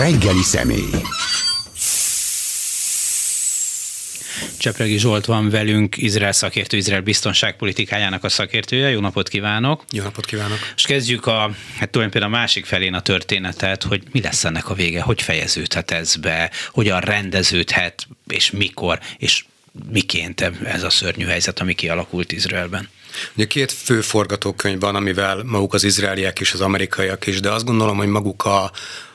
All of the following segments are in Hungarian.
reggeli személy. Csepregi Zsolt van velünk, Izrael szakértő, Izrael biztonságpolitikájának a szakértője. Jó napot kívánok! Jó napot kívánok! És kezdjük a, hát tulajdonképpen a másik felén a történetet, hogy mi lesz ennek a vége, hogy fejeződhet ez be, hogyan rendeződhet, és mikor, és miként ez a szörnyű helyzet, ami kialakult Izraelben. Ugye két fő forgatókönyv van, amivel maguk az izraeliek és az amerikaiak is, de azt gondolom, hogy maguk a,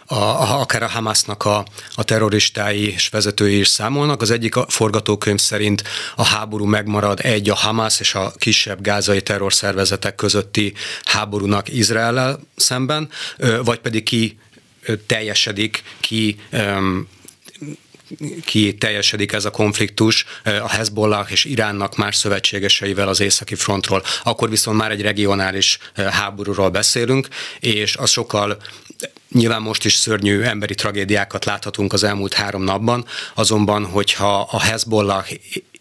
a, a, akár a Hamasnak a, a terroristái és vezetői is számolnak. Az egyik a forgatókönyv szerint a háború megmarad egy a Hamas és a kisebb gázai terrorszervezetek közötti háborúnak Izraellel szemben, vagy pedig ki teljesedik, ki ki teljesedik ez a konfliktus a Hezbollah és Iránnak más szövetségeseivel az északi frontról. Akkor viszont már egy regionális háborúról beszélünk, és az sokkal Nyilván most is szörnyű emberi tragédiákat láthatunk az elmúlt három napban, azonban, hogyha a Hezbollah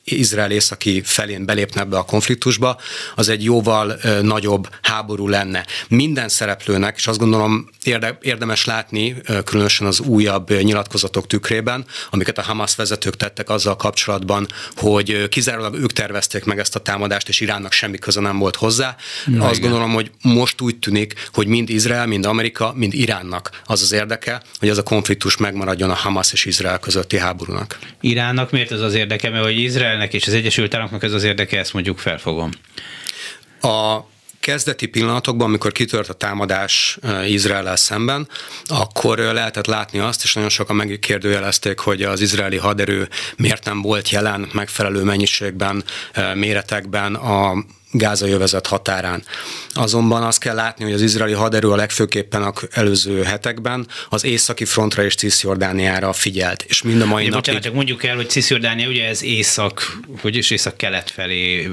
Izrael északi felén belépne ebbe a konfliktusba, az egy jóval nagyobb háború lenne. Minden szereplőnek, és azt gondolom érde, érdemes látni, különösen az újabb nyilatkozatok tükrében, amiket a Hamas vezetők tettek azzal kapcsolatban, hogy kizárólag ők tervezték meg ezt a támadást, és Iránnak semmi köze nem volt hozzá. Na, azt igen. gondolom, hogy most úgy tűnik, hogy mind Izrael, mind Amerika, mind Iránnak az az érdeke, hogy ez a konfliktus megmaradjon a Hamas és Izrael közötti háborúnak. Iránnak miért ez az érdeke? Mert hogy Izraelnek és az Egyesült Államoknak ez az érdeke, ezt mondjuk felfogom. A kezdeti pillanatokban, amikor kitört a támadás izrael szemben, akkor lehetett látni azt, és nagyon sokan megkérdőjelezték, hogy az izraeli haderő miért nem volt jelen megfelelő mennyiségben, méretekben a gázai övezet határán. Azonban azt kell látni, hogy az izraeli haderő a legfőképpen a előző hetekben az északi frontra és Cisjordániára figyelt, és mind a mai napig... Bocsánat, mondjuk el, hogy Cisjordánia ugye ez észak, hogy is észak-kelet felé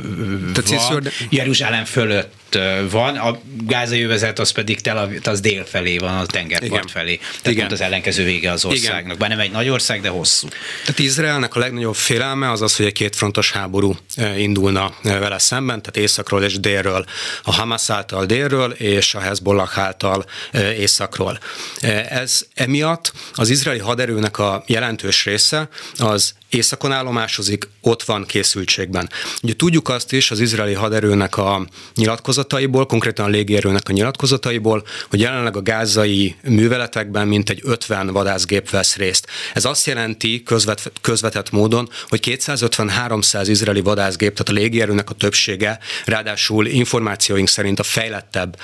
van, Cisjordán... Jeruzsálem fölött van, a gázai övezet az pedig Tel az dél felé van, a tengerpart Igen. felé. Tehát Igen. pont az ellenkező vége az országnak. Igen. Bár nem egy nagy ország, de hosszú. Tehát Izraelnek a legnagyobb félelme az az, hogy egy kétfrontos háború indulna vele szemben, tehát északról és délről. A Hamas által délről és a Hezbollah által északról. Ez emiatt az izraeli haderőnek a jelentős része az északon állomásozik, ott van készültségben. Ugye tudjuk azt is az izraeli haderőnek a nyilatkozataiból, konkrétan a légierőnek a nyilatkozataiból, hogy jelenleg a gázai műveletekben mintegy 50 vadászgép vesz részt. Ez azt jelenti közvet, közvetett módon, hogy 250-300 izraeli vadászgép, tehát a légierőnek a többsége, ráadásul információink szerint a fejlettebb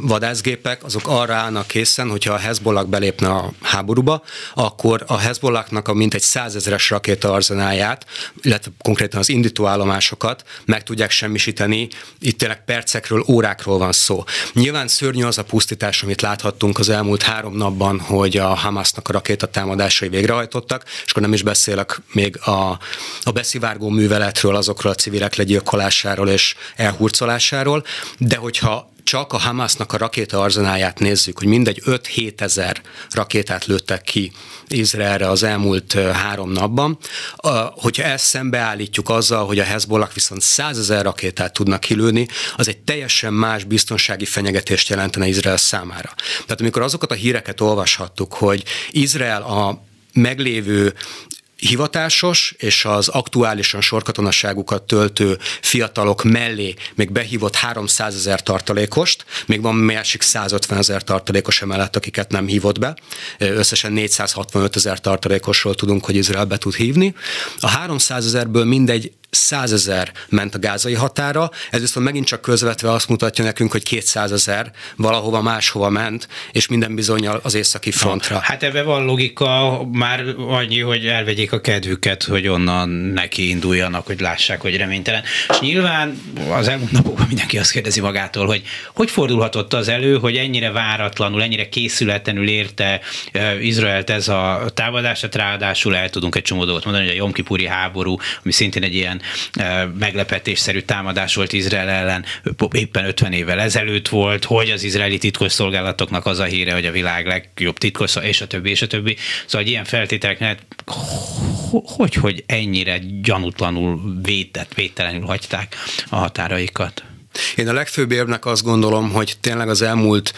vadászgépek, azok arra állnak készen, hogyha a Hezbollah belépne a háborúba, akkor a Hezbollahnak a mintegy százezeres rakét arzenáját, illetve konkrétan az indítóállomásokat meg tudják semmisíteni. Itt tényleg percekről, órákról van szó. Nyilván szörnyű az a pusztítás, amit láthattunk az elmúlt három napban, hogy a Hamasnak a rakétatámadásai végrehajtottak, és akkor nem is beszélek még a, a beszivárgó műveletről, azokról a civilek legyilkolásáról és elhurcolásáról, de hogyha csak a Hamasnak a rakéta arzenáját nézzük, hogy mindegy 5-7 ezer rakétát lőttek ki Izraelre az elmúlt három napban, hogyha ezt szembeállítjuk azzal, hogy a Hezbollah viszont 100 ezer rakétát tudnak kilőni, az egy teljesen más biztonsági fenyegetést jelentene Izrael számára. Tehát amikor azokat a híreket olvashattuk, hogy Izrael a meglévő hivatásos és az aktuálisan sorkatonaságukat töltő fiatalok mellé még behívott 300 ezer tartalékost, még van másik 150 ezer tartalékos emellett, akiket nem hívott be. Összesen 465 ezer tartalékosról tudunk, hogy Izrael be tud hívni. A 300 ezerből mindegy százezer ment a gázai határa, ez viszont megint csak közvetve azt mutatja nekünk, hogy 200 ezer valahova máshova ment, és minden bizonyal az északi frontra. Hát ebbe van logika, már annyi, hogy elvegyék a kedvüket, hogy onnan neki induljanak, hogy lássák, hogy reménytelen. És nyilván az elmúlt napokban mindenki azt kérdezi magától, hogy hogy fordulhatott az elő, hogy ennyire váratlanul, ennyire készületlenül érte Izraelt ez a támadás, hát ráadásul el tudunk egy csomó dolgot mondani, hogy a Jomkipuri háború, ami szintén egy ilyen meglepetésszerű támadás volt Izrael ellen éppen 50 évvel ezelőtt volt, hogy az izraeli titkosszolgálatoknak az a híre, hogy a világ legjobb titkos, és a többi, és a többi. Szóval hogy ilyen feltételek hogy, hogy ennyire gyanútlanul védett, védtelenül hagyták a határaikat? Én a legfőbb érvnek azt gondolom, hogy tényleg az elmúlt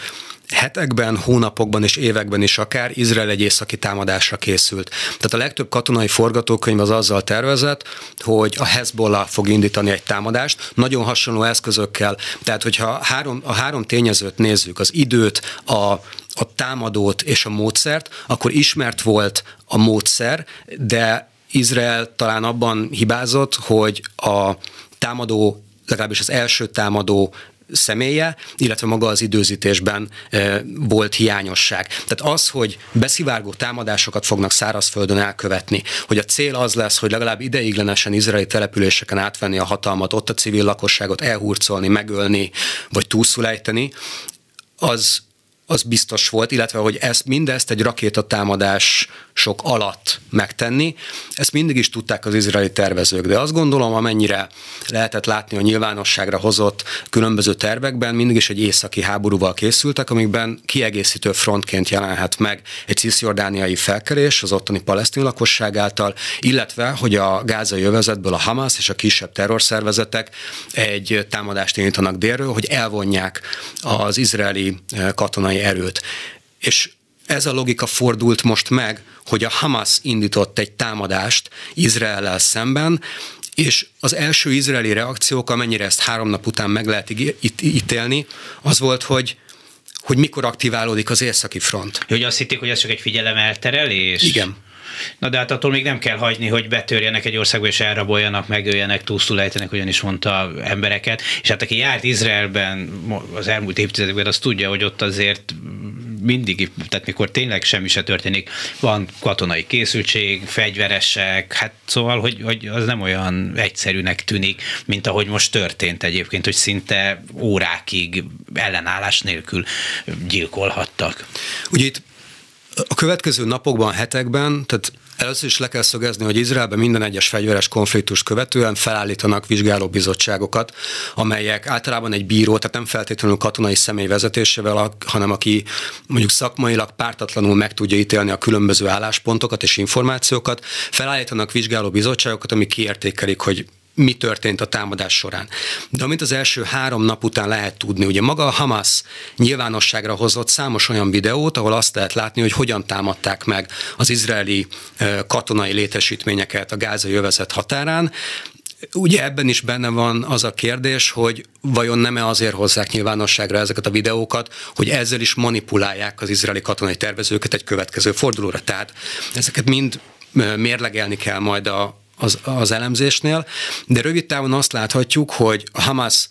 hetekben, hónapokban és években is akár Izrael egy északi támadásra készült. Tehát a legtöbb katonai forgatókönyv az azzal tervezett, hogy a Hezbollah fog indítani egy támadást, nagyon hasonló eszközökkel. Tehát, hogyha három, a három tényezőt nézzük, az időt, a, a támadót és a módszert, akkor ismert volt a módszer, de Izrael talán abban hibázott, hogy a támadó legalábbis az első támadó személye, illetve maga az időzítésben e, volt hiányosság. Tehát az, hogy beszivárgó támadásokat fognak szárazföldön elkövetni, hogy a cél az lesz, hogy legalább ideiglenesen izraeli településeken átvenni a hatalmat, ott a civil lakosságot elhurcolni, megölni, vagy túlszulejteni, az az biztos volt, illetve hogy ezt mindezt egy rakétatámadás sok alatt megtenni. Ezt mindig is tudták az izraeli tervezők, de azt gondolom, amennyire lehetett látni a nyilvánosságra hozott különböző tervekben, mindig is egy északi háborúval készültek, amikben kiegészítő frontként jelenhet meg egy cisziordániai felkerés az ottani palesztin lakosság által, illetve, hogy a gázai övezetből a Hamas és a kisebb terrorszervezetek egy támadást indítanak délről, hogy elvonják az izraeli eh, katonai erőt. És ez a logika fordult most meg, hogy a Hamas indított egy támadást Izraellel szemben, és az első izraeli reakciók, amennyire ezt három nap után meg lehet ítélni, az volt, hogy hogy mikor aktiválódik az északi front. Hogy azt hitték, hogy ez csak egy figyelemelterelés? Igen. Na de hát attól még nem kell hagyni, hogy betörjenek egy országba és elraboljanak, megöljenek, túlszulejtenek, ugyanis mondta embereket. És hát aki járt Izraelben az elmúlt évtizedekben, az tudja, hogy ott azért mindig, tehát mikor tényleg semmi se történik, van katonai készültség, fegyveresek, hát szóval, hogy, hogy az nem olyan egyszerűnek tűnik, mint ahogy most történt egyébként, hogy szinte órákig ellenállás nélkül gyilkolhattak. Ugye itt a következő napokban, hetekben, tehát Először is le kell szögezni, hogy Izraelben minden egyes fegyveres konfliktus követően felállítanak vizsgálóbizottságokat, amelyek általában egy bíró, tehát nem feltétlenül katonai személy vezetésével, hanem aki mondjuk szakmailag pártatlanul meg tudja ítélni a különböző álláspontokat és információkat, felállítanak vizsgálóbizottságokat, amik kiértékelik, hogy mi történt a támadás során. De amit az első három nap után lehet tudni, ugye maga a Hamas nyilvánosságra hozott számos olyan videót, ahol azt lehet látni, hogy hogyan támadták meg az izraeli katonai létesítményeket a gázai övezet határán, Ugye ebben is benne van az a kérdés, hogy vajon nem-e azért hozzák nyilvánosságra ezeket a videókat, hogy ezzel is manipulálják az izraeli katonai tervezőket egy következő fordulóra. Tehát ezeket mind mérlegelni kell majd a, az, az elemzésnél, de rövid távon azt láthatjuk, hogy a Hamas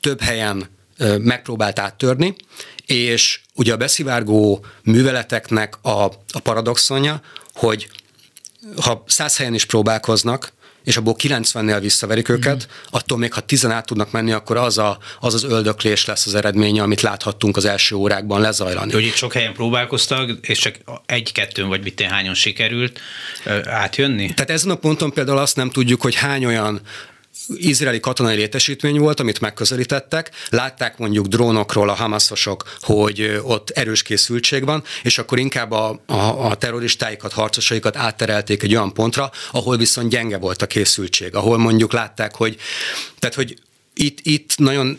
több helyen megpróbált áttörni, és ugye a beszivárgó műveleteknek a, a paradoxonja, hogy ha száz helyen is próbálkoznak, és abból 90-nél visszaverik őket, mm. attól még ha 10 át tudnak menni, akkor az, a, az az öldöklés lesz az eredménye, amit láthattunk az első órákban lezajlani. Hogy itt sok helyen próbálkoztak, és csak egy-kettőn vagy mit hányon sikerült átjönni? Tehát ezen a ponton például azt nem tudjuk, hogy hány olyan izraeli katonai létesítmény volt, amit megközelítettek, látták mondjuk drónokról a hamaszosok, hogy ott erős készültség van, és akkor inkább a, a, a terroristáikat, harcosaikat átterelték egy olyan pontra, ahol viszont gyenge volt a készültség, ahol mondjuk látták, hogy, tehát, hogy itt, itt nagyon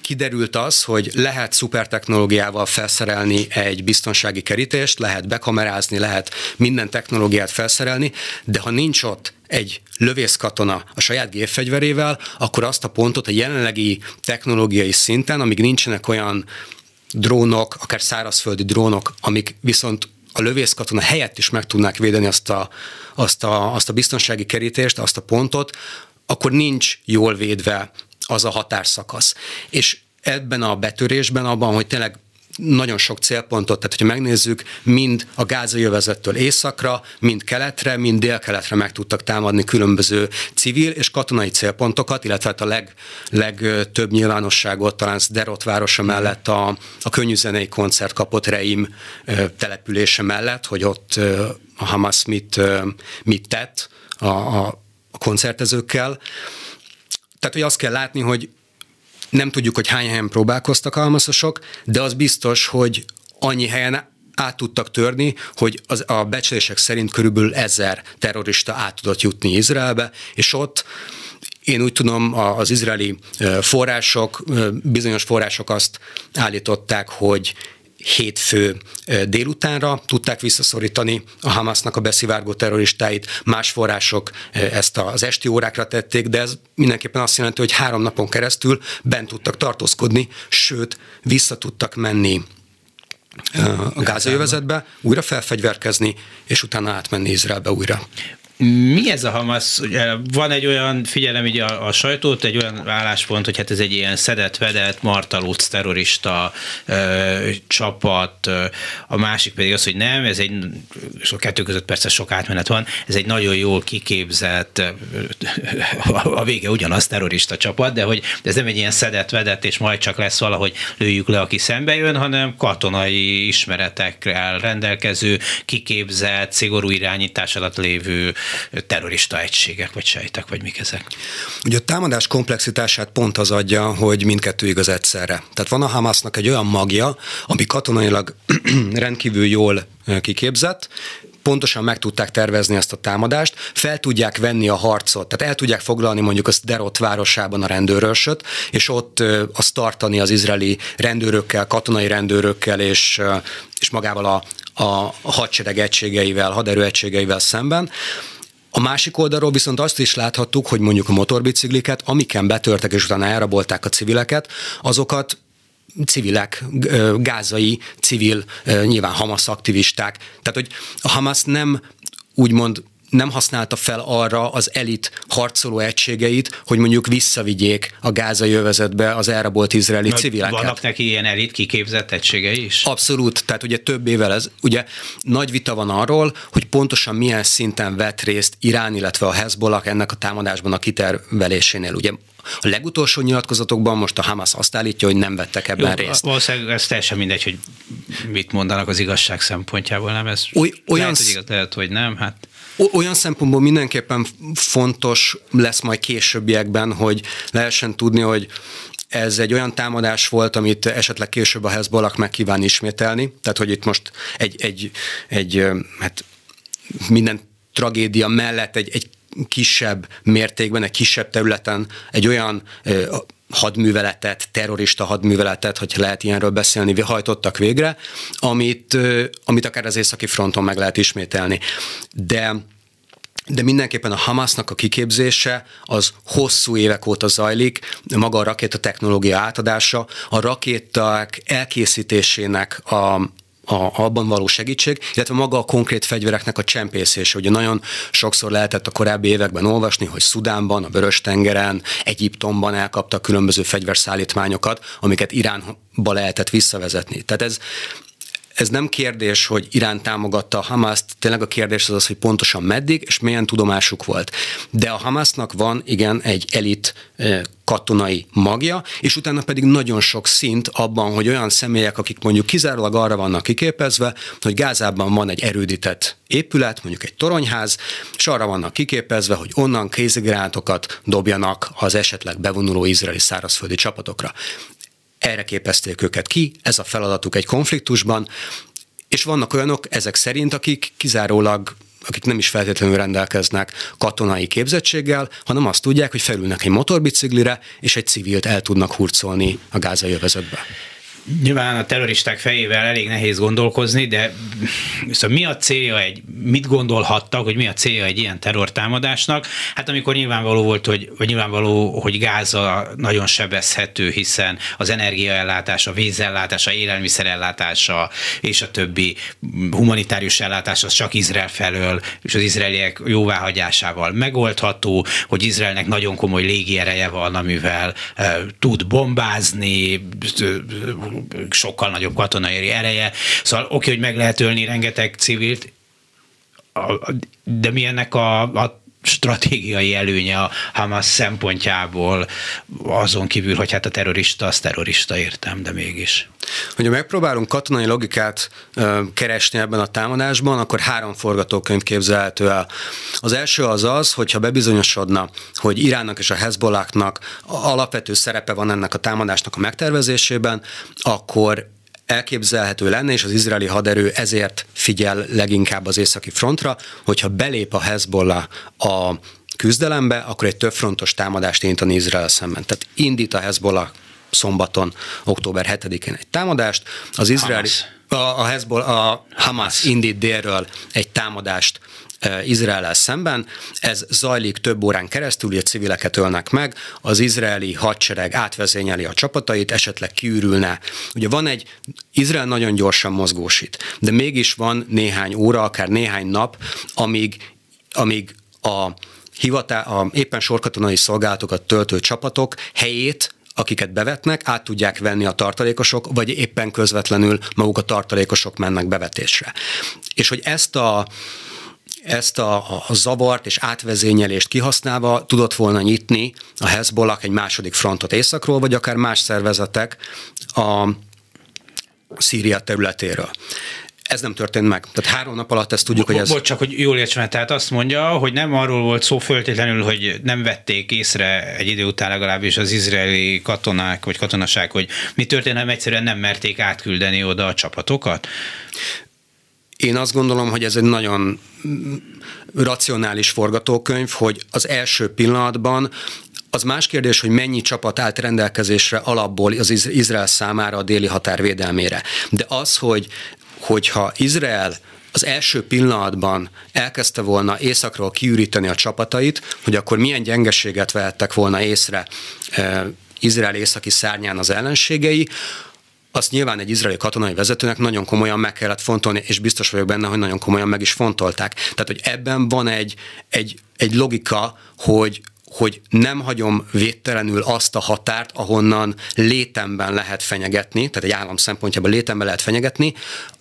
kiderült az, hogy lehet szupertechnológiával felszerelni egy biztonsági kerítést, lehet bekamerázni, lehet minden technológiát felszerelni, de ha nincs ott egy lövészkatona a saját gépfegyverével, akkor azt a pontot a jelenlegi technológiai szinten, amíg nincsenek olyan drónok, akár szárazföldi drónok, amik viszont a lövészkatona helyett is meg tudnák védeni azt a, azt, a, azt a biztonsági kerítést, azt a pontot, akkor nincs jól védve az a határszakasz. És ebben a betörésben, abban, hogy tényleg nagyon sok célpontot, tehát hogyha megnézzük, mind a gázai övezettől északra, mind keletre, mind délkeletre meg tudtak támadni különböző civil és katonai célpontokat, illetve hát a leg, legtöbb nyilvánosságot talán Derot városa mellett a, a könnyűzenei koncert kapott Reim települése mellett, hogy ott a Hamas mit, mit tett a, a, a koncertezőkkel. Tehát, hogy azt kell látni, hogy nem tudjuk, hogy hány helyen próbálkoztak almaszosok, de az biztos, hogy annyi helyen át tudtak törni, hogy az, a becslések szerint körülbelül ezer terrorista át tudott jutni Izraelbe, és ott én úgy tudom, az izraeli források, bizonyos források azt állították, hogy hétfő délutánra. Tudták visszaszorítani a Hamasnak a beszivárgó terroristáit, más források ezt az esti órákra tették, de ez mindenképpen azt jelenti, hogy három napon keresztül bent tudtak tartózkodni, sőt, vissza tudtak menni a gázajövezetbe, újra felfegyverkezni, és utána átmenni Izraelbe újra. Mi ez a Hamas? Van egy olyan, figyelem így a, a sajtót, egy olyan álláspont, hogy hát ez egy ilyen szedett-vedett, martalóc terrorista ö, csapat, ö, a másik pedig az, hogy nem, ez egy, és a kettő között persze sok átmenet van, ez egy nagyon jól kiképzett, a, a vége ugyanaz terrorista csapat, de hogy ez nem egy ilyen szedett-vedett, és majd csak lesz valahogy lőjük le, aki szembe jön, hanem katonai ismeretekkel rendelkező, kiképzett, szigorú irányítás alatt lévő terrorista egységek, vagy sejtek, vagy mik ezek? Ugye a támadás komplexitását pont az adja, hogy mindkettő igaz egyszerre. Tehát van a Hamasnak egy olyan magja, ami katonailag rendkívül jól kiképzett, pontosan meg tudták tervezni ezt a támadást, fel tudják venni a harcot, tehát el tudják foglalni mondjuk a Derot városában a rendőrösöt, és ott azt tartani az izraeli rendőrökkel, katonai rendőrökkel és, és magával a, a hadsereg egységeivel, haderő egységeivel szemben. A másik oldalról viszont azt is láthattuk, hogy mondjuk a motorbicikliket, amiken betörtek és utána elrabolták a civileket, azokat civilek, gázai civil, nyilván Hamas aktivisták. Tehát, hogy a Hamas nem úgymond nem használta fel arra az elit harcoló egységeit, hogy mondjuk visszavigyék a gázai övezetbe az elrabolt izraeli Na, civileket. Vannak neki ilyen elit kiképzett egységei is? Abszolút, tehát ugye több évvel ez, ugye nagy vita van arról, hogy pontosan milyen szinten vett részt Irán, illetve a Hezbollah ennek a támadásban a kitervelésénél. Ugye a legutolsó nyilatkozatokban most a Hamas azt állítja, hogy nem vettek ebben Jó, részt. Valószínűleg ez teljesen mindegy, hogy mit mondanak az igazság szempontjából, nem? Ez Oly, olyan lehet, hogy igaz, lehet, hogy nem. Hát. Olyan szempontból mindenképpen fontos lesz majd későbbiekben, hogy lehessen tudni, hogy ez egy olyan támadás volt, amit esetleg később a Hezbollah meg kíván ismételni, tehát hogy itt most egy, egy, egy hát minden tragédia mellett egy, egy kisebb mértékben, egy kisebb területen egy olyan hadműveletet, terrorista hadműveletet, hogy lehet ilyenről beszélni, hajtottak végre, amit, amit akár az északi fronton meg lehet ismételni. De de mindenképpen a Hamasnak a kiképzése az hosszú évek óta zajlik, maga a rakéta technológia átadása, a rakéták elkészítésének a, a, abban való segítség, illetve maga a konkrét fegyvereknek a csempészése. Ugye nagyon sokszor lehetett a korábbi években olvasni, hogy Szudánban, a Vörös-tengeren, Egyiptomban elkaptak különböző fegyverszállítmányokat, amiket Iránba lehetett visszavezetni. Tehát ez, ez nem kérdés, hogy Irán támogatta a Hamaszt, tényleg a kérdés az az, hogy pontosan meddig és milyen tudomásuk volt. De a Hamasnak van igen egy elit katonai magja, és utána pedig nagyon sok szint abban, hogy olyan személyek, akik mondjuk kizárólag arra vannak kiképezve, hogy Gázában van egy erődített épület, mondjuk egy toronyház, és arra vannak kiképezve, hogy onnan kézigránátokat dobjanak az esetleg bevonuló izraeli szárazföldi csapatokra. Erre képezték őket ki, ez a feladatuk egy konfliktusban, és vannak olyanok ezek szerint, akik kizárólag akik nem is feltétlenül rendelkeznek katonai képzettséggel, hanem azt tudják, hogy felülnek egy motorbiciklire, és egy civilt el tudnak hurcolni a gázai övezetbe. Nyilván a terroristák fejével elég nehéz gondolkozni, de szóval mi a célja egy, mit gondolhattak, hogy mi a célja egy ilyen terrortámadásnak? Hát amikor nyilvánvaló volt, hogy, vagy nyilvánvaló, hogy Gáza nagyon sebezhető, hiszen az energiaellátása, vízellátása, élelmiszerellátása és a többi humanitárius ellátás az csak Izrael felől és az izraeliek jóváhagyásával megoldható, hogy Izraelnek nagyon komoly légiereje van, amivel e, tud bombázni, sokkal nagyobb katonai ereje. Szóval oké, hogy meg lehet ölni rengeteg civilt, de mi ennek a, a stratégiai előnye a Hamas szempontjából, azon kívül, hogy hát a terrorista, az terrorista értem, de mégis. Hogyha megpróbálunk katonai logikát ö, keresni ebben a támadásban, akkor három forgatókönyv képzelhető el. Az első az az, hogyha bebizonyosodna, hogy Iránnak és a Hezbollahnak alapvető szerepe van ennek a támadásnak a megtervezésében, akkor elképzelhető lenne, és az izraeli haderő ezért figyel leginkább az északi frontra, hogyha belép a Hezbollah a küzdelembe, akkor egy többfrontos támadást indítani Izrael szemben. Tehát indít a Hezbollah szombaton, október 7-én egy támadást. Az izraeli... Hamas a, a Hezbollah, a Hamas indít délről egy támadást Izrael szemben. Ez zajlik több órán keresztül, ugye civileket ölnek meg, az izraeli hadsereg átvezényeli a csapatait, esetleg kiürülne. Ugye van egy, Izrael nagyon gyorsan mozgósít, de mégis van néhány óra, akár néhány nap, amíg, amíg a hivatá, a éppen sorkatonai szolgálatokat töltő csapatok helyét akiket bevetnek, át tudják venni a tartalékosok, vagy éppen közvetlenül maguk a tartalékosok mennek bevetésre. És hogy ezt a ezt a, a zavart és átvezényelést kihasználva tudott volna nyitni a Hezbollah egy második frontot északról, vagy akár más szervezetek a Szíria területéről. Ez nem történt meg. Tehát három nap alatt ezt tudjuk, hogy ez... Bocs, csak hogy jól értsem, tehát azt mondja, hogy nem arról volt szó föltétlenül, hogy nem vették észre egy idő után legalábbis az izraeli katonák vagy katonaság, hogy mi történt, hanem egyszerűen nem merték átküldeni oda a csapatokat? Én azt gondolom, hogy ez egy nagyon racionális forgatókönyv, hogy az első pillanatban az más kérdés, hogy mennyi csapat állt rendelkezésre alapból az Izrael számára a déli határ védelmére. De az, hogy hogyha Izrael az első pillanatban elkezdte volna északról kiüríteni a csapatait, hogy akkor milyen gyengeséget vehettek volna észre e, Izrael északi szárnyán az ellenségei, azt nyilván egy izraeli katonai vezetőnek nagyon komolyan meg kellett fontolni, és biztos vagyok benne, hogy nagyon komolyan meg is fontolták. Tehát, hogy ebben van egy, egy, egy logika, hogy, hogy nem hagyom védtelenül azt a határt, ahonnan létemben lehet fenyegetni, tehát egy állam szempontjából létemben lehet fenyegetni,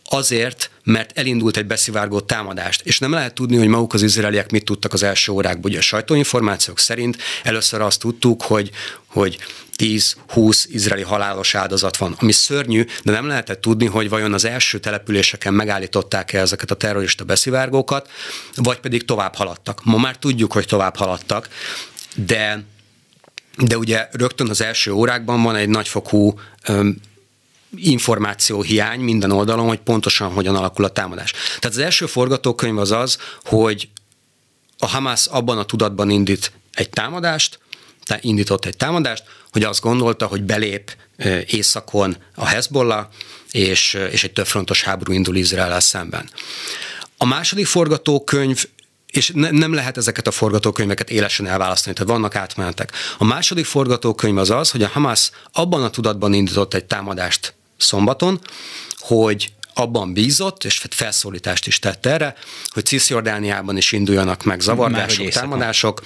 azért, mert elindult egy beszivárgó támadást, és nem lehet tudni, hogy maguk az izraeliek mit tudtak az első órákban. Ugye a sajtóinformációk szerint először azt tudtuk, hogy, hogy 10-20 izraeli halálos áldozat van, ami szörnyű, de nem lehetett tudni, hogy vajon az első településeken megállították-e ezeket a terrorista beszivárgókat, vagy pedig tovább haladtak. Ma már tudjuk, hogy tovább haladtak, de de ugye rögtön az első órákban van egy nagyfokú információ hiány minden oldalon, hogy pontosan hogyan alakul a támadás. Tehát az első forgatókönyv az az, hogy a Hamas abban a tudatban indít egy támadást, tehát indított egy támadást, hogy azt gondolta, hogy belép északon a Hezbollah, és, és egy többfrontos háború indul Izrael szemben. A második forgatókönyv és ne, nem lehet ezeket a forgatókönyveket élesen elválasztani, tehát vannak átmenetek. A második forgatókönyv az az, hogy a Hamas abban a tudatban indított egy támadást szombaton, hogy abban bízott, és felszólítást is tett erre, hogy Cisjordániában is induljanak meg zavargások, támadások.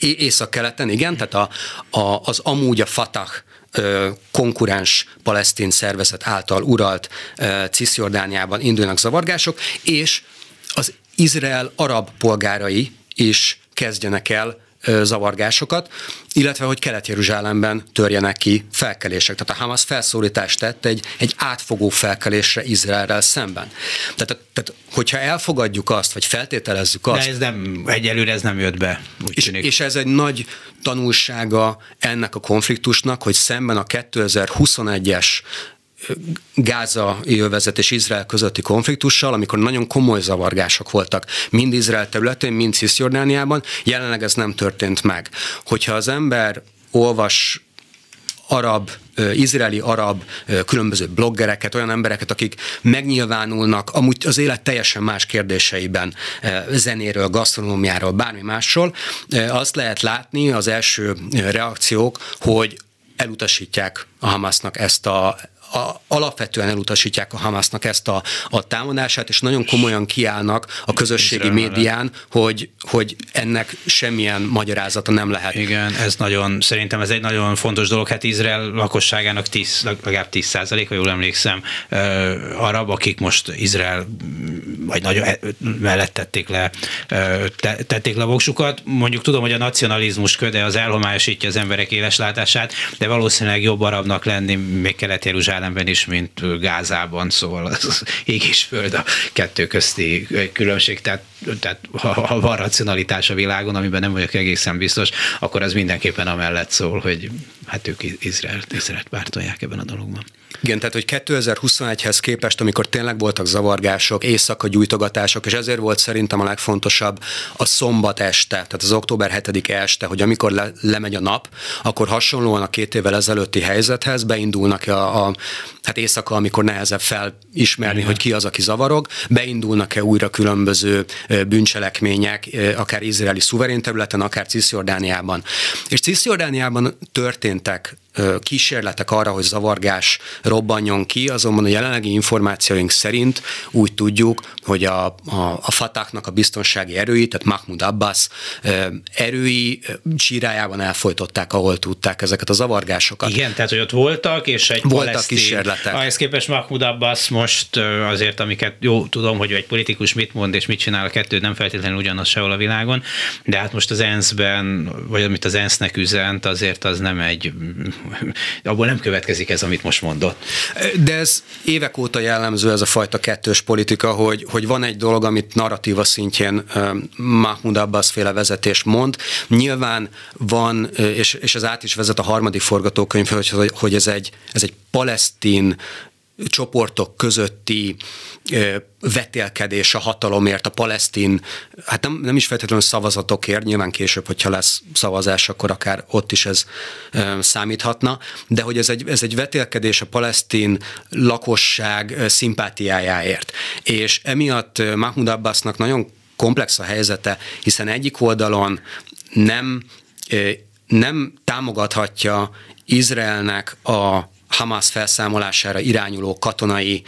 Észak-keleten, igen, tehát a, a, az amúgy a Fatah konkurens palesztin szervezet által uralt Cisjordániában indulnak zavargások, és az Izrael arab polgárai is kezdjenek el zavargásokat, illetve hogy Kelet-Jeruzsálemben törjenek ki felkelések. Tehát a Hamas felszólítást tett egy, egy átfogó felkelésre Izraelrel szemben. Tehát, tehát hogyha elfogadjuk azt, vagy feltételezzük azt... De ez nem, egyelőre ez nem jött be. és, és ez egy nagy tanulsága ennek a konfliktusnak, hogy szemben a 2021-es Gáza jövezet és Izrael közötti konfliktussal, amikor nagyon komoly zavargások voltak, mind Izrael területén, mind Cisjordániában, jelenleg ez nem történt meg. Hogyha az ember olvas arab, izraeli arab különböző bloggereket, olyan embereket, akik megnyilvánulnak amúgy az élet teljesen más kérdéseiben, zenéről, gasztronómiáról, bármi másról, azt lehet látni az első reakciók, hogy elutasítják a Hamasnak ezt a, a, alapvetően elutasítják a Hamasnak ezt a, a támadását, és nagyon komolyan kiállnak a közösségi Izrael médián, hogy, hogy ennek semmilyen magyarázata nem lehet. Igen, ez nagyon, szerintem ez egy nagyon fontos dolog. Hát Izrael lakosságának 10, legalább 10 százaléka, jól emlékszem, arab, akik most Izrael vagy nagyon e, mellett tették le, tették le voksukat. Mondjuk tudom, hogy a nacionalizmus köde az elhomályosítja az emberek éleslátását, de valószínűleg jobb arabnak lenni még kelet Jeruzsálemben is, mint Gázában, szóval az ég és föld a kettő közti különbség, tehát, tehát ha, ha van racionalitás a világon, amiben nem vagyok egészen biztos, akkor az mindenképpen amellett szól, hogy hát ők Izraelt, Izraelt pártolják ebben a dologban. Igen, tehát hogy 2021-hez képest, amikor tényleg voltak zavargások, éjszaka gyújtogatások, és ezért volt szerintem a legfontosabb a szombat este, tehát az október 7 este, hogy amikor le, lemegy a nap, akkor hasonlóan a két évvel ezelőtti helyzethez beindulnak a, a hát éjszaka, amikor nehezebb felismerni, Igen. hogy ki az, aki zavarog, beindulnak-e újra különböző bűncselekmények, akár izraeli szuverén területen, akár Cisjordániában. És Cisjordániában történtek kísérletek arra, hogy zavargás robbanjon ki, azonban a jelenlegi információink szerint úgy tudjuk, hogy a, a, a Fatahnak a biztonsági erői, tehát Mahmoud Abbas erői csírájában elfolytották, ahol tudták ezeket a zavargásokat. Igen, tehát hogy ott voltak, és egy voltak palesztin, kísérletek. Ahhez képest Mahmoud Abbas most azért, amiket jó tudom, hogy egy politikus mit mond és mit csinál, a kettő nem feltétlenül ugyanaz sehol a világon, de hát most az ENSZ-ben, vagy amit az ENSZ-nek üzent, azért az nem egy abból nem következik ez, amit most mondott. De ez évek óta jellemző ez a fajta kettős politika, hogy, hogy van egy dolog, amit narratíva szintjén Mahmoud Abbas féle vezetés mond. Nyilván van, és, és ez át is vezet a harmadik forgatókönyv, hogy, hogy ez egy, ez egy palesztin csoportok közötti vetélkedés a hatalomért, a palesztin, hát nem, nem is feltétlenül szavazatokért, nyilván később, hogyha lesz szavazás, akkor akár ott is ez számíthatna, de hogy ez egy, ez egy vetélkedés a palesztin lakosság szimpátiájáért. És emiatt Mahmoud Abbasnak nagyon komplex a helyzete, hiszen egyik oldalon nem, nem támogathatja Izraelnek a Hamas felszámolására irányuló katonai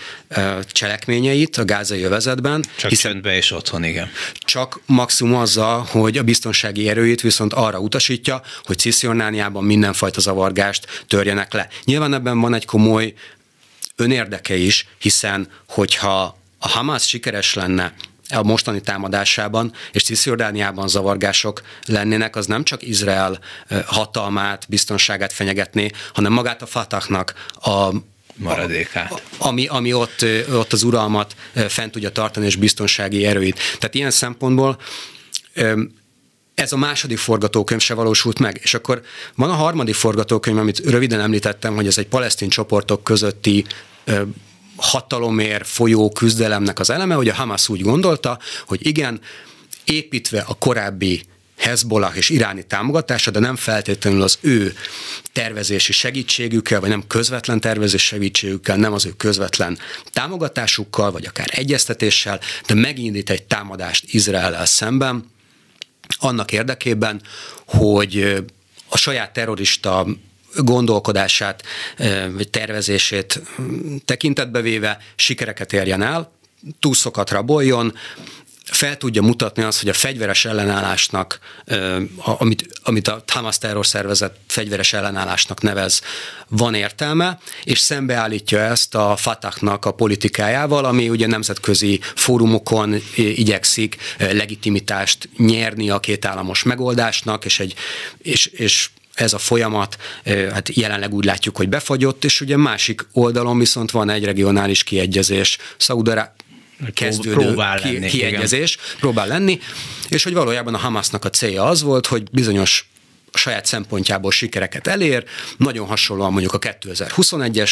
cselekményeit a gázai övezetben. Csak hiszen csöndbe és otthon, igen. Csak maximum azzal, hogy a biztonsági erőit viszont arra utasítja, hogy Cisziornániában mindenfajta zavargást törjenek le. Nyilván ebben van egy komoly önérdeke is, hiszen hogyha a Hamas sikeres lenne a mostani támadásában, és Cisziordániában zavargások lennének, az nem csak Izrael hatalmát, biztonságát fenyegetné, hanem magát a Fatahnak a maradékát. Ami, ami ott, ott az uralmat fent tudja tartani, és biztonsági erőit. Tehát ilyen szempontból ez a második forgatókönyv se valósult meg. És akkor van a harmadik forgatókönyv, amit röviden említettem, hogy ez egy palesztin csoportok közötti hatalomért folyó küzdelemnek az eleme, hogy a Hamas úgy gondolta, hogy igen, építve a korábbi Hezbollah és iráni támogatása, de nem feltétlenül az ő tervezési segítségükkel, vagy nem közvetlen tervezési segítségükkel, nem az ő közvetlen támogatásukkal, vagy akár egyeztetéssel, de megindít egy támadást Izrael szemben, annak érdekében, hogy a saját terrorista gondolkodását tervezését tekintetbe véve sikereket érjen el, túszokat raboljon, fel tudja mutatni azt, hogy a fegyveres ellenállásnak, amit, amit a Hamas terrorszervezet fegyveres ellenállásnak nevez, van értelme, és szembeállítja ezt a Fatahnak a politikájával, ami ugye nemzetközi fórumokon igyekszik legitimitást nyerni a két államos megoldásnak, és, egy, és, és ez a folyamat, hát jelenleg úgy látjuk, hogy befagyott, és ugye másik oldalon viszont van egy regionális kiegyezés. Szaudará kezdődő próbál ki, lenni, kiegyezés, igen. próbál lenni, és hogy valójában a Hamasnak a célja az volt, hogy bizonyos a saját szempontjából sikereket elér, nagyon hasonlóan mondjuk a 2021-es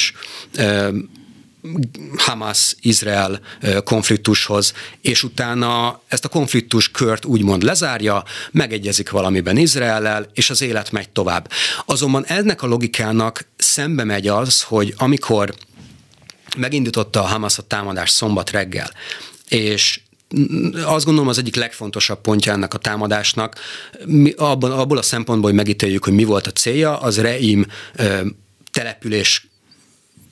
Hamas-Izrael konfliktushoz, és utána ezt a konfliktus kört úgymond lezárja, megegyezik valamiben Izraellel, és az élet megy tovább. Azonban ennek a logikának szembe megy az, hogy amikor megindította a Hamas a támadás szombat reggel, és azt gondolom az egyik legfontosabb pontja ennek a támadásnak, abban, abból a szempontból, hogy megítéljük, hogy mi volt a célja, az Reim település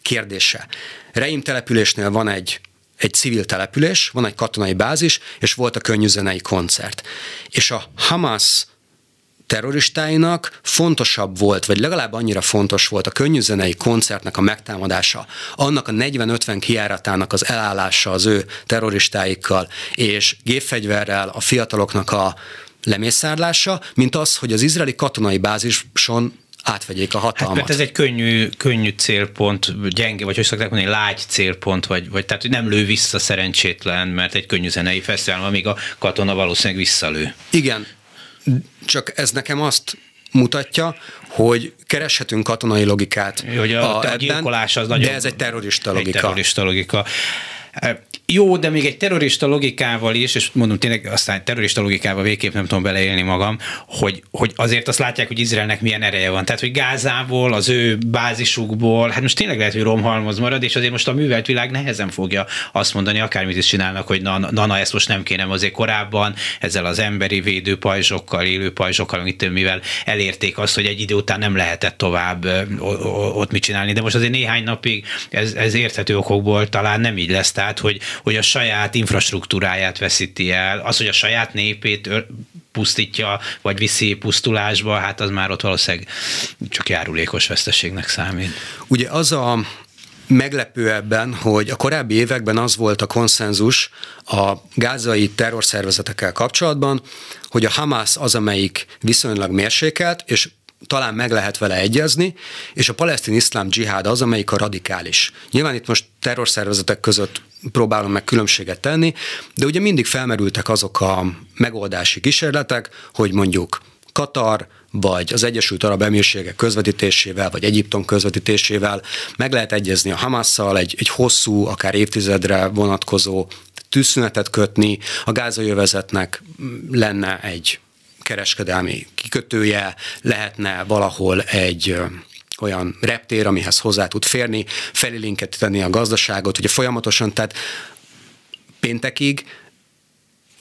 kérdése. Reim településnél van egy egy civil település, van egy katonai bázis, és volt a könnyűzenei koncert. És a Hamas terroristáinak fontosabb volt, vagy legalább annyira fontos volt a könnyűzenei koncertnek a megtámadása, annak a 40-50 kiáratának az elállása az ő terroristáikkal, és gépfegyverrel a fiataloknak a lemészárlása, mint az, hogy az izraeli katonai bázison átvegyék a hatalmat. Hát, mert ez egy könnyű, könnyű célpont, gyenge, vagy hogy szokták mondani, lágy célpont, vagy, vagy tehát hogy nem lő vissza szerencsétlen, mert egy könnyű zenei fesztivál, amíg a katona valószínűleg visszalő. Igen, csak ez nekem azt mutatja, hogy kereshetünk katonai logikát hogy a, a, a gyilkolás az nagyon... De ez egy terrorista logika. Egy terrorista logika. Jó, de még egy terrorista logikával is, és mondom tényleg aztán terrorista logikával végképp nem tudom beleélni magam, hogy, hogy azért azt látják, hogy Izraelnek milyen ereje van. Tehát, hogy Gázából, az ő bázisukból, hát most tényleg lehet, hogy romhalmoz marad, és azért most a művelt világ nehezen fogja azt mondani, akármit is csinálnak, hogy na, na, na ezt most nem kéne, azért korábban ezzel az emberi védő pajzsokkal, élő pajzsokkal, amit mivel elérték azt, hogy egy idő után nem lehetett tovább ott mit csinálni. De most azért néhány napig ez, ez érthető okokból talán nem így lesz. Tehát, hogy, hogy a saját infrastruktúráját veszíti el, az, hogy a saját népét pusztítja, vagy viszi pusztulásba, hát az már ott valószínűleg csak járulékos veszteségnek számít. Ugye az a meglepő ebben, hogy a korábbi években az volt a konszenzus a gázai terrorszervezetekkel kapcsolatban, hogy a Hamas az, amelyik viszonylag mérsékelt, és talán meg lehet vele egyezni, és a palesztin iszlám dzsihád az, amelyik a radikális. Nyilván itt most terrorszervezetek között próbálom meg különbséget tenni, de ugye mindig felmerültek azok a megoldási kísérletek, hogy mondjuk Katar, vagy az Egyesült Arab Emírségek közvetítésével, vagy Egyiptom közvetítésével meg lehet egyezni a Hamasszal egy, egy hosszú, akár évtizedre vonatkozó tűzszünetet kötni, a gázai övezetnek lenne egy kereskedelmi kikötője, lehetne valahol egy olyan reptér, amihez hozzá tud férni, tenni a gazdaságot, ugye folyamatosan, tehát péntekig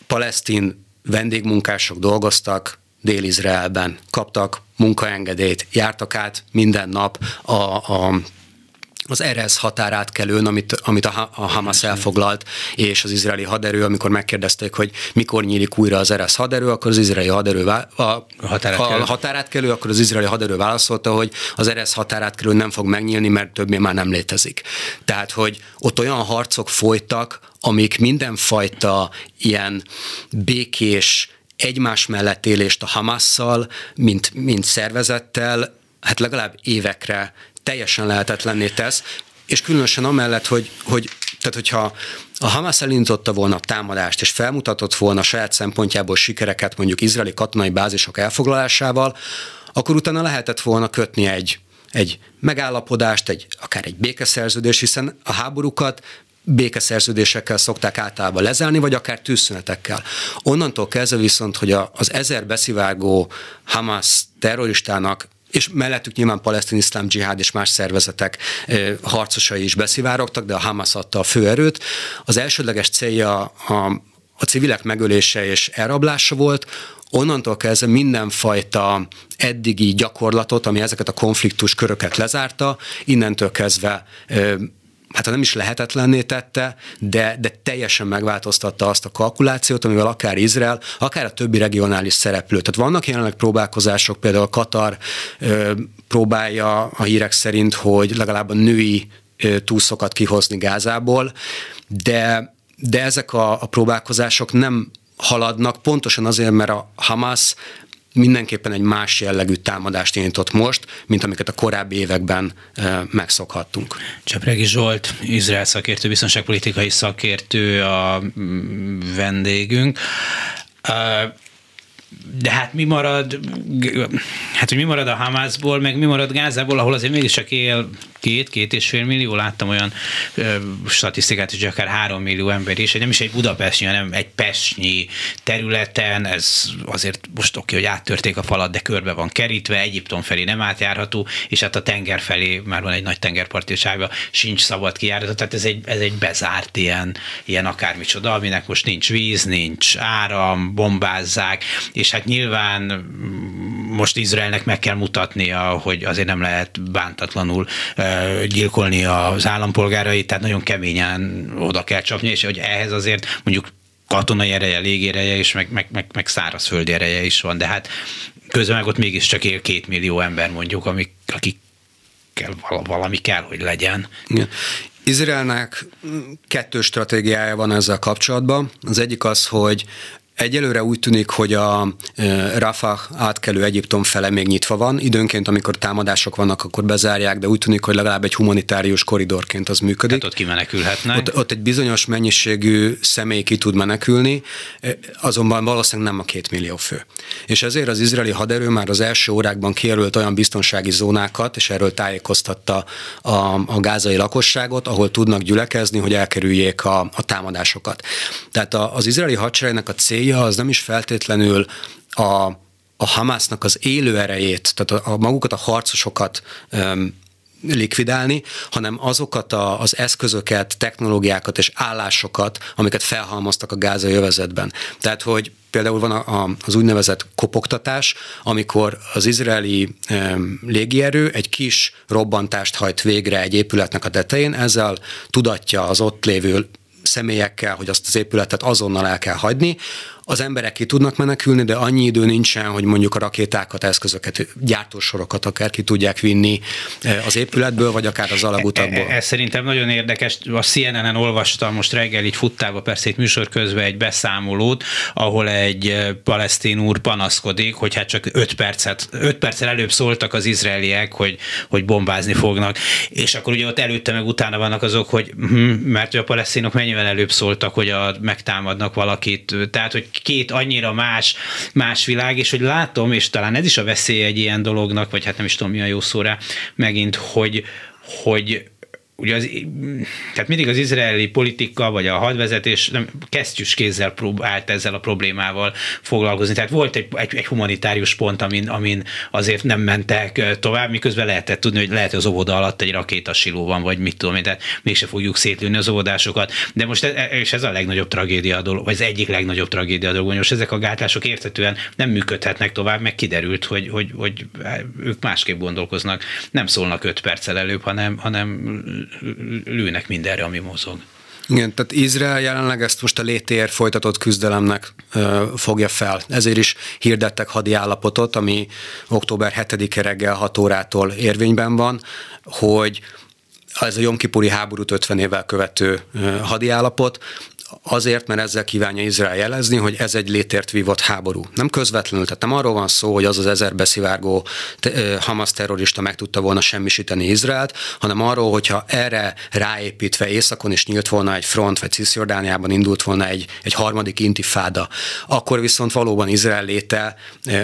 palesztin vendégmunkások dolgoztak Dél-Izraelben, kaptak munkaengedélyt, jártak át minden nap a, a az Erez határátkelőn, amit, amit a, a Hamas elfoglalt, és az izraeli haderő, amikor megkérdezték, hogy mikor nyílik újra az Erez haderő, akkor az izraeli haderő, a, a, határátkelő. a határátkelő, akkor az izraeli haderő válaszolta, hogy az Erez határátkelő nem fog megnyílni, mert többé már nem létezik. Tehát, hogy ott olyan harcok folytak, amik mindenfajta ilyen békés, egymás mellett élést a Hamasszal, mint, mint szervezettel, hát legalább évekre teljesen lehetetlenné tesz, és különösen amellett, hogy, hogy tehát hogyha a Hamas elindította volna a támadást, és felmutatott volna a saját szempontjából sikereket mondjuk izraeli katonai bázisok elfoglalásával, akkor utána lehetett volna kötni egy, egy megállapodást, egy, akár egy békeszerződés, hiszen a háborúkat békeszerződésekkel szokták általában lezárni, vagy akár tűzszünetekkel. Onnantól kezdve viszont, hogy a, az ezer beszivágó Hamas terroristának és mellettük nyilván palesztin iszlám dzsihád és más szervezetek harcosai is beszivárogtak, de a Hamas adta a főerőt. Az elsődleges célja a, a civilek megölése és elrablása volt, onnantól kezdve mindenfajta eddigi gyakorlatot, ami ezeket a konfliktus köröket lezárta, innentől kezdve hát nem is lehetetlenné tette, de, de teljesen megváltoztatta azt a kalkulációt, amivel akár Izrael, akár a többi regionális szereplő. Tehát vannak jelenleg próbálkozások, például Katar ö, próbálja a hírek szerint, hogy legalább a női ö, túszokat kihozni Gázából, de, de ezek a, a próbálkozások nem haladnak, pontosan azért, mert a Hamas mindenképpen egy más jellegű támadást indított most, mint amiket a korábbi években megszokhattunk. Csapregi Zsolt, Izrael szakértő, biztonságpolitikai szakértő a mm, vendégünk de hát mi marad, hát hogy mi marad a Hamászból, meg mi marad Gázából, ahol azért mégiscsak él két, két és fél millió, láttam olyan ö, statisztikát, hogy akár három millió ember is, nem is egy budapestnyi, hanem egy pesnyi területen, ez azért most oké, hogy áttörték a falat, de körbe van kerítve, Egyiptom felé nem átjárható, és hát a tenger felé már van egy nagy tengerpartisága, sincs szabad kijárat, tehát ez egy, ez egy bezárt ilyen, ilyen akármicsoda, aminek most nincs víz, nincs áram, bombázzák, és hát nyilván most Izraelnek meg kell mutatnia, hogy azért nem lehet bántatlanul gyilkolni az állampolgárait, tehát nagyon keményen oda kell csapni, és hogy ehhez azért mondjuk katonai ereje, légéreje és meg, meg, meg, meg szárazföldi ereje is van, de hát közben meg ott mégiscsak él két millió ember mondjuk, amik, akik kell, valami kell, hogy legyen. Igen. Izraelnek kettő stratégiája van ezzel kapcsolatban. Az egyik az, hogy Egyelőre úgy tűnik, hogy a Rafah átkelő Egyiptom fele még nyitva van. Időnként, amikor támadások vannak, akkor bezárják, de úgy tűnik, hogy legalább egy humanitárius koridorként az működik. Hát ott kimenekülhetnek. Ott, ott egy bizonyos mennyiségű személy ki tud menekülni, azonban valószínűleg nem a két millió fő. És ezért az izraeli haderő már az első órákban kijelölt olyan biztonsági zónákat, és erről tájékoztatta a, a gázai lakosságot, ahol tudnak gyülekezni, hogy elkerüljék a, a támadásokat. Tehát a, az izraeli hadseregnek a célja az nem is feltétlenül a, a Hamásznak az élő erejét, tehát a, a magukat, a harcosokat um, likvidálni, hanem azokat a, az eszközöket, technológiákat és állásokat, amiket felhalmoztak a gázai övezetben. Tehát, hogy például van a, a, az úgynevezett kopogtatás, amikor az izraeli e, légierő egy kis robbantást hajt végre egy épületnek a tetején, ezzel tudatja az ott lévő személyekkel, hogy azt az épületet azonnal el kell hagyni, az emberek ki tudnak menekülni, de annyi idő nincsen, hogy mondjuk a rakétákat, eszközöket, gyártósorokat akár ki tudják vinni eh, az épületből, vagy akár az alagutakból. Ez szerintem nagyon érdekes. A CNN-en olvastam most reggel így futtába persze itt műsor közben egy beszámolót, ahol egy eh, palesztin úr panaszkodik, hogy hát csak 5 percet, 5 perccel előbb szóltak az izraeliek, hogy, hogy bombázni fognak. És akkor ugye ott előtte meg utána vannak azok, hogy hm, mert a palesztinok mennyivel előbb szóltak, hogy a, megtámadnak valakit. Tehát, hogy két annyira más, más világ, és hogy látom, és talán ez is a veszély egy ilyen dolognak, vagy hát nem is tudom mi a jó szóra, megint, hogy, hogy ugye az, tehát mindig az izraeli politika, vagy a hadvezetés nem, kesztyűs kézzel próbált ezzel a problémával foglalkozni. Tehát volt egy, egy, egy humanitárius pont, amin, amin azért nem mentek tovább, miközben lehetett tudni, hogy lehet, hogy az óvoda alatt egy rakétasiló van, vagy mit tudom én, tehát mégse fogjuk szétlőni az óvodásokat. De most, ez, és ez a legnagyobb tragédia a dolog, vagy az egyik legnagyobb tragédia a dolog, most ezek a gátlások értetően nem működhetnek tovább, meg kiderült, hogy, hogy, hogy ők másképp gondolkoznak, nem szólnak öt perccel előbb, hanem, hanem lőnek mindenre, ami mozog. Igen, tehát Izrael jelenleg ezt most a létér folytatott küzdelemnek ö, fogja fel. Ezért is hirdettek hadi állapotot, ami október 7-e reggel 6 órától érvényben van, hogy ez a Jomkipuri háborút 50 évvel követő hadi állapot, azért, mert ezzel kívánja Izrael jelezni, hogy ez egy létért vívott háború. Nem közvetlenül, tehát nem arról van szó, hogy az az ezer beszivárgó Hamas terrorista meg tudta volna semmisíteni Izraelt, hanem arról, hogyha erre ráépítve északon is nyílt volna egy front, vagy Cisjordániában indult volna egy, egy harmadik intifáda, akkor viszont valóban Izrael léte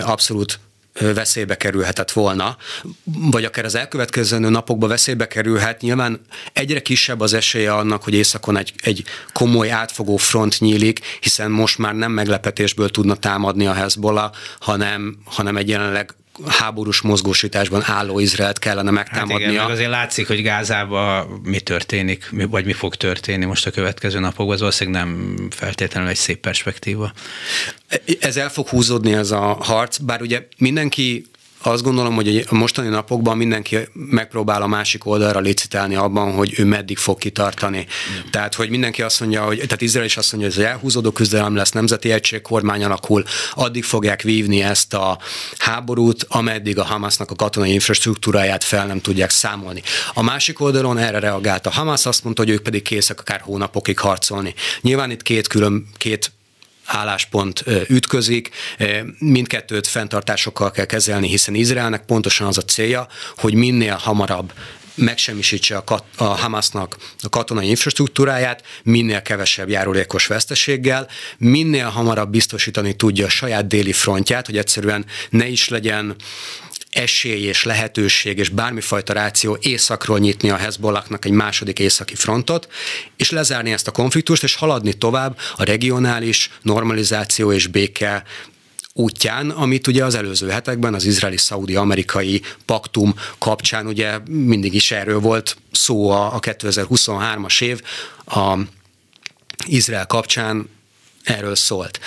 abszolút veszélybe kerülhetett volna, vagy akár az elkövetkező napokban veszélybe kerülhet, nyilván egyre kisebb az esélye annak, hogy északon egy, egy komoly átfogó front nyílik, hiszen most már nem meglepetésből tudna támadni a Hezbollah, hanem, hanem egy jelenleg háborús mozgósításban álló Izraelt kellene megtámadnia. Hát igen, meg azért látszik, hogy Gázában mi történik, vagy mi fog történni most a következő napokban, az valószínűleg nem feltétlenül egy szép perspektíva. Ez el fog húzódni ez a harc, bár ugye mindenki azt gondolom, hogy a mostani napokban mindenki megpróbál a másik oldalra licitálni abban, hogy ő meddig fog kitartani. Mm. Tehát, hogy mindenki azt mondja, hogy, tehát Izrael is azt mondja, hogy ez elhúzódó küzdelem lesz, nemzeti egység kormány alakul, addig fogják vívni ezt a háborút, ameddig a Hamasnak a katonai infrastruktúráját fel nem tudják számolni. A másik oldalon erre reagált a Hamas, azt mondta, hogy ők pedig készek akár hónapokig harcolni. Nyilván itt két külön, két álláspont ütközik, mindkettőt fenntartásokkal kell kezelni, hiszen Izraelnek pontosan az a célja, hogy minél hamarabb megsemmisítse a, kat, a Hamasnak a katonai infrastruktúráját, minél kevesebb járulékos veszteséggel, minél hamarabb biztosítani tudja a saját déli frontját, hogy egyszerűen ne is legyen esély és lehetőség és bármifajta ráció északról nyitni a Hezbollahnak egy második északi frontot, és lezárni ezt a konfliktust, és haladni tovább a regionális normalizáció és béke útján, amit ugye az előző hetekben az izraeli-szaudi-amerikai paktum kapcsán ugye mindig is erről volt szó a, a 2023-as év, a Izrael kapcsán erről szólt.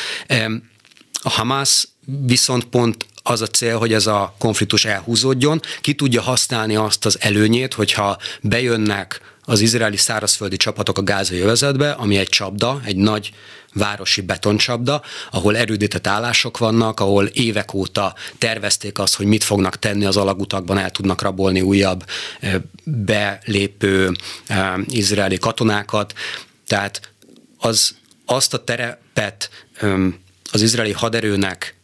A Hamas viszont pont az a cél, hogy ez a konfliktus elhúzódjon, ki tudja használni azt az előnyét, hogyha bejönnek az izraeli szárazföldi csapatok a gázai övezetbe, ami egy csapda, egy nagy városi betoncsapda, ahol erődített állások vannak, ahol évek óta tervezték azt, hogy mit fognak tenni az alagutakban, el tudnak rabolni újabb belépő izraeli katonákat. Tehát az, azt a terepet az izraeli haderőnek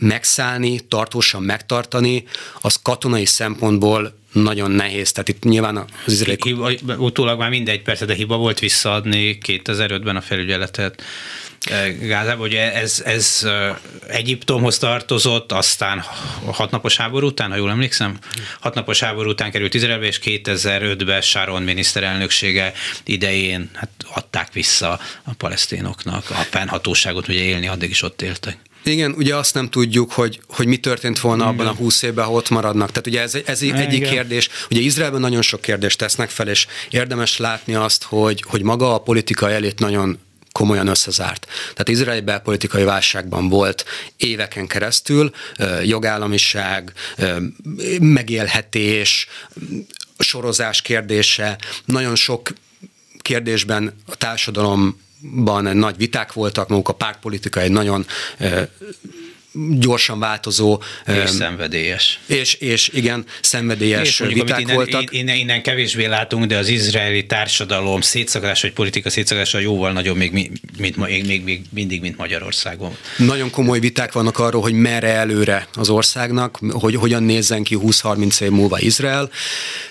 megszállni, tartósan megtartani, az katonai szempontból nagyon nehéz. Tehát itt nyilván az izraeli... Hiba, utólag már mindegy, persze, de hiba volt visszaadni 2005-ben a felügyeletet Gázába, ugye ez, ez Egyiptomhoz tartozott, aztán hatnapos háború után, ha jól emlékszem, hatnapos háború után került Izraelbe, és 2005-ben Sharon miniszterelnöksége idején hát adták vissza a palesztinoknak a fennhatóságot, ugye élni addig is ott éltek. Igen, ugye azt nem tudjuk, hogy, hogy mi történt volna abban a húsz évben, ha ott maradnak. Tehát ugye ez, ez Igen. egyik kérdés. Ugye Izraelben nagyon sok kérdést tesznek fel, és érdemes látni azt, hogy, hogy maga a politika elét nagyon komolyan összezárt. Tehát Izrael belpolitikai válságban volt éveken keresztül, jogállamiság, megélhetés, sorozás kérdése, nagyon sok kérdésben a társadalomban nagy viták voltak, maguk a pártpolitika egy nagyon gyorsan változó. És szenvedélyes. És, és igen, szenvedélyes és mondjuk, viták innen, voltak. Innen, innen kevésbé látunk, de az izraeli társadalom szétszakadás, vagy politika szétszakadása jóval nagyobb még, mint, még, még, még mindig, mint Magyarországon. Nagyon komoly viták vannak arról, hogy merre előre az országnak, hogy hogyan nézzen ki 20-30 év múlva Izrael.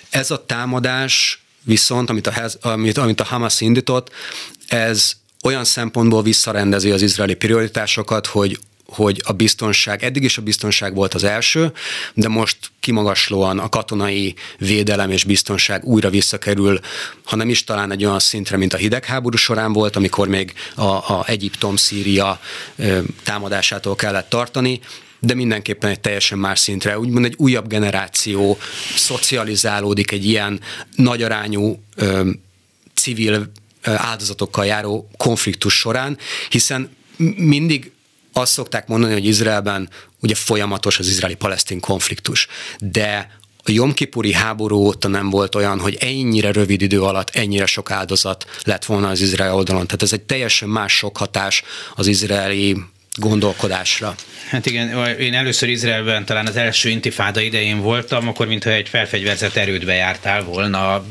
Ez a támadás viszont, amit a, amit, amit a Hamas indított, ez olyan szempontból visszarendezi az izraeli prioritásokat, hogy hogy a biztonság, eddig is a biztonság volt az első, de most kimagaslóan a katonai védelem és biztonság újra visszakerül, ha nem is talán egy olyan szintre, mint a hidegháború során volt, amikor még a, a Egyiptom-Szíria támadásától kellett tartani, de mindenképpen egy teljesen más szintre. Úgymond egy újabb generáció szocializálódik egy ilyen nagyarányú civil áldozatokkal járó konfliktus során, hiszen mindig azt szokták mondani, hogy Izraelben ugye folyamatos az izraeli-palesztin konfliktus, de a Jomkipuri háború óta nem volt olyan, hogy ennyire rövid idő alatt ennyire sok áldozat lett volna az izrael oldalon. Tehát ez egy teljesen más sok hatás az izraeli gondolkodásra. Hát igen, én először Izraelben talán az első intifáda idején voltam, akkor mintha egy felfegyverzett erődbe jártál volna,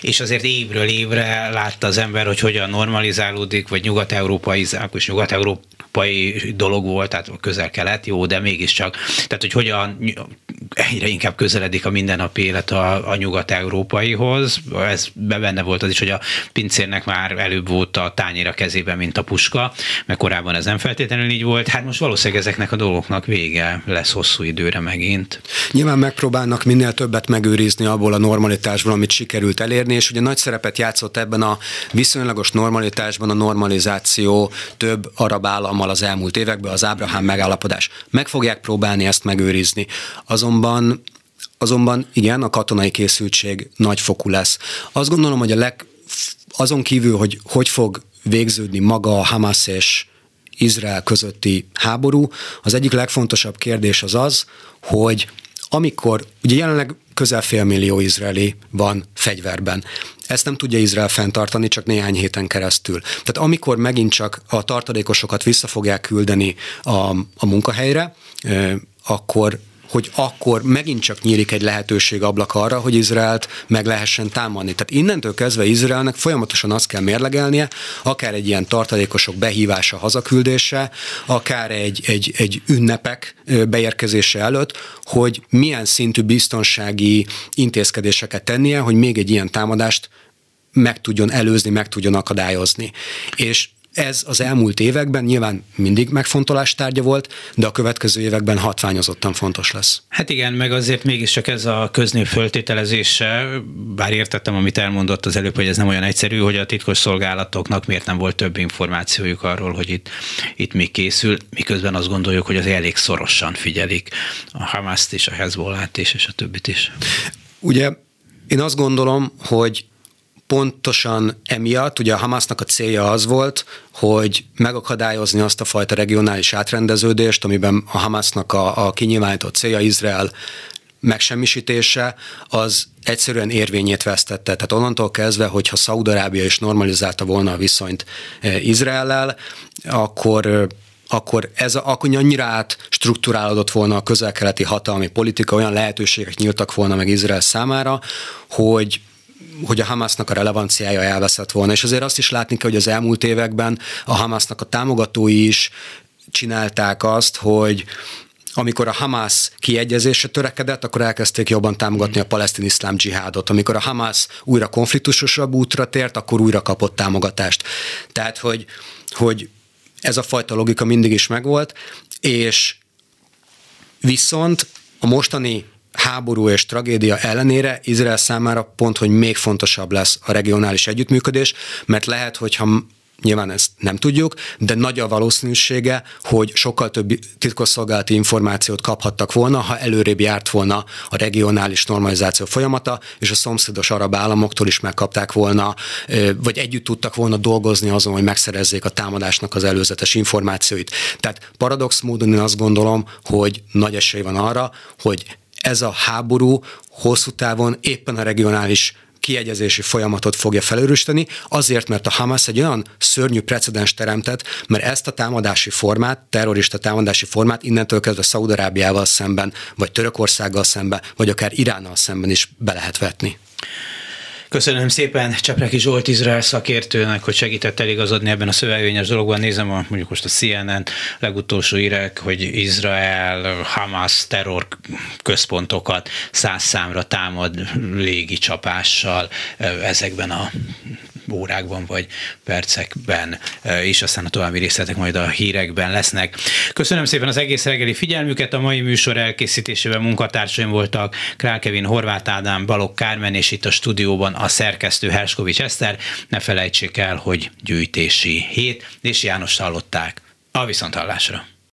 és azért évről évre látta az ember, hogy hogyan normalizálódik, vagy nyugat-európai, és nyugat-európai dolog volt, tehát közel-kelet, jó, de mégiscsak. Tehát, hogy hogyan egyre inkább közeledik a mindennapi élet a, a nyugat-európaihoz. Ez benne volt az is, hogy a pincérnek már előbb volt a tányér a kezében, mint a puska, mert korábban ez nem feltétlenül így volt. Hát most valószínűleg ezeknek a dolgoknak vége lesz hosszú időre megint. Nyilván megpróbálnak minél többet megőrizni abból a normalitásból, amit sikerült elérni, és ugye nagy szerepet játszott ebben a viszonylagos normalitásban a normalizáció több arab állammal az elmúlt években, az Ábrahám megállapodás. Meg fogják próbálni ezt megőrizni. Azonban, azonban igen, a katonai készültség nagyfokú lesz. Azt gondolom, hogy a leg, azon kívül, hogy hogy fog végződni maga a Hamas és Izrael közötti háború, az egyik legfontosabb kérdés az az, hogy amikor, ugye jelenleg közel félmillió izraeli van fegyverben. Ezt nem tudja Izrael fenntartani csak néhány héten keresztül. Tehát amikor megint csak a tartalékosokat vissza fogják küldeni a, a munkahelyre, akkor hogy akkor megint csak nyílik egy lehetőség ablak arra, hogy Izraelt meg lehessen támadni. Tehát innentől kezdve Izraelnek folyamatosan azt kell mérlegelnie, akár egy ilyen tartalékosok behívása, hazaküldése, akár egy, egy, egy ünnepek beérkezése előtt, hogy milyen szintű biztonsági intézkedéseket tennie, hogy még egy ilyen támadást meg tudjon előzni, meg tudjon akadályozni. És ez az elmúlt években nyilván mindig megfontolás tárgya volt, de a következő években hatványozottan fontos lesz. Hát igen, meg azért mégiscsak ez a köznév föltételezése, bár értettem, amit elmondott az előbb, hogy ez nem olyan egyszerű, hogy a titkos szolgálatoknak miért nem volt több információjuk arról, hogy itt, itt mi készül, miközben azt gondoljuk, hogy az elég szorosan figyelik a Hamaszt és a Hezbollát is, és a többit is. Ugye én azt gondolom, hogy pontosan emiatt, ugye a Hamasnak a célja az volt, hogy megakadályozni azt a fajta regionális átrendeződést, amiben a Hamasnak a, a kinyilvánított célja Izrael megsemmisítése, az egyszerűen érvényét vesztette. Tehát onnantól kezdve, hogyha Szaudarábia is normalizálta volna a viszonyt eh, Izraellel, akkor akkor ez akkor annyira át struktúrálódott volna a közel-keleti hatalmi politika, olyan lehetőségek nyíltak volna meg Izrael számára, hogy hogy a Hamasnak a relevanciája elveszett volna. És azért azt is látni kell, hogy az elmúlt években a Hamasnak a támogatói is csinálták azt, hogy amikor a Hamas kiegyezésre törekedett, akkor elkezdték jobban támogatni a palesztin iszlám dzsihádot. Amikor a Hamas újra konfliktusosabb útra tért, akkor újra kapott támogatást. Tehát, hogy, hogy ez a fajta logika mindig is megvolt, és viszont a mostani háború és tragédia ellenére Izrael számára pont, hogy még fontosabb lesz a regionális együttműködés, mert lehet, hogyha Nyilván ezt nem tudjuk, de nagy a valószínűsége, hogy sokkal több titkosszolgálati információt kaphattak volna, ha előrébb járt volna a regionális normalizáció folyamata, és a szomszédos arab államoktól is megkapták volna, vagy együtt tudtak volna dolgozni azon, hogy megszerezzék a támadásnak az előzetes információit. Tehát paradox módon én azt gondolom, hogy nagy esély van arra, hogy ez a háború hosszú távon éppen a regionális kiegyezési folyamatot fogja felőrösíteni, azért, mert a Hamas egy olyan szörnyű precedens teremtett, mert ezt a támadási formát, terrorista támadási formát innentől kezdve Szaudarábiával szemben, vagy Törökországgal szemben, vagy akár Iránnal szemben is be lehet vetni. Köszönöm szépen Csepreki Zsolt Izrael szakértőnek, hogy segített eligazodni ebben a szövevényes dologban. Nézem a, mondjuk most a CNN legutolsó írek, hogy Izrael Hamas terror központokat száz számra támad légi csapással ezekben a órákban vagy percekben is, aztán a további részletek majd a hírekben lesznek. Köszönöm szépen az egész reggeli figyelmüket, a mai műsor elkészítésében munkatársaim voltak Král Kevin, Horváth Ádám, Balogh Kármen, és itt a stúdióban a szerkesztő Herskovics Eszter. Ne felejtsék el, hogy gyűjtési hét, és János hallották. A viszonthallásra!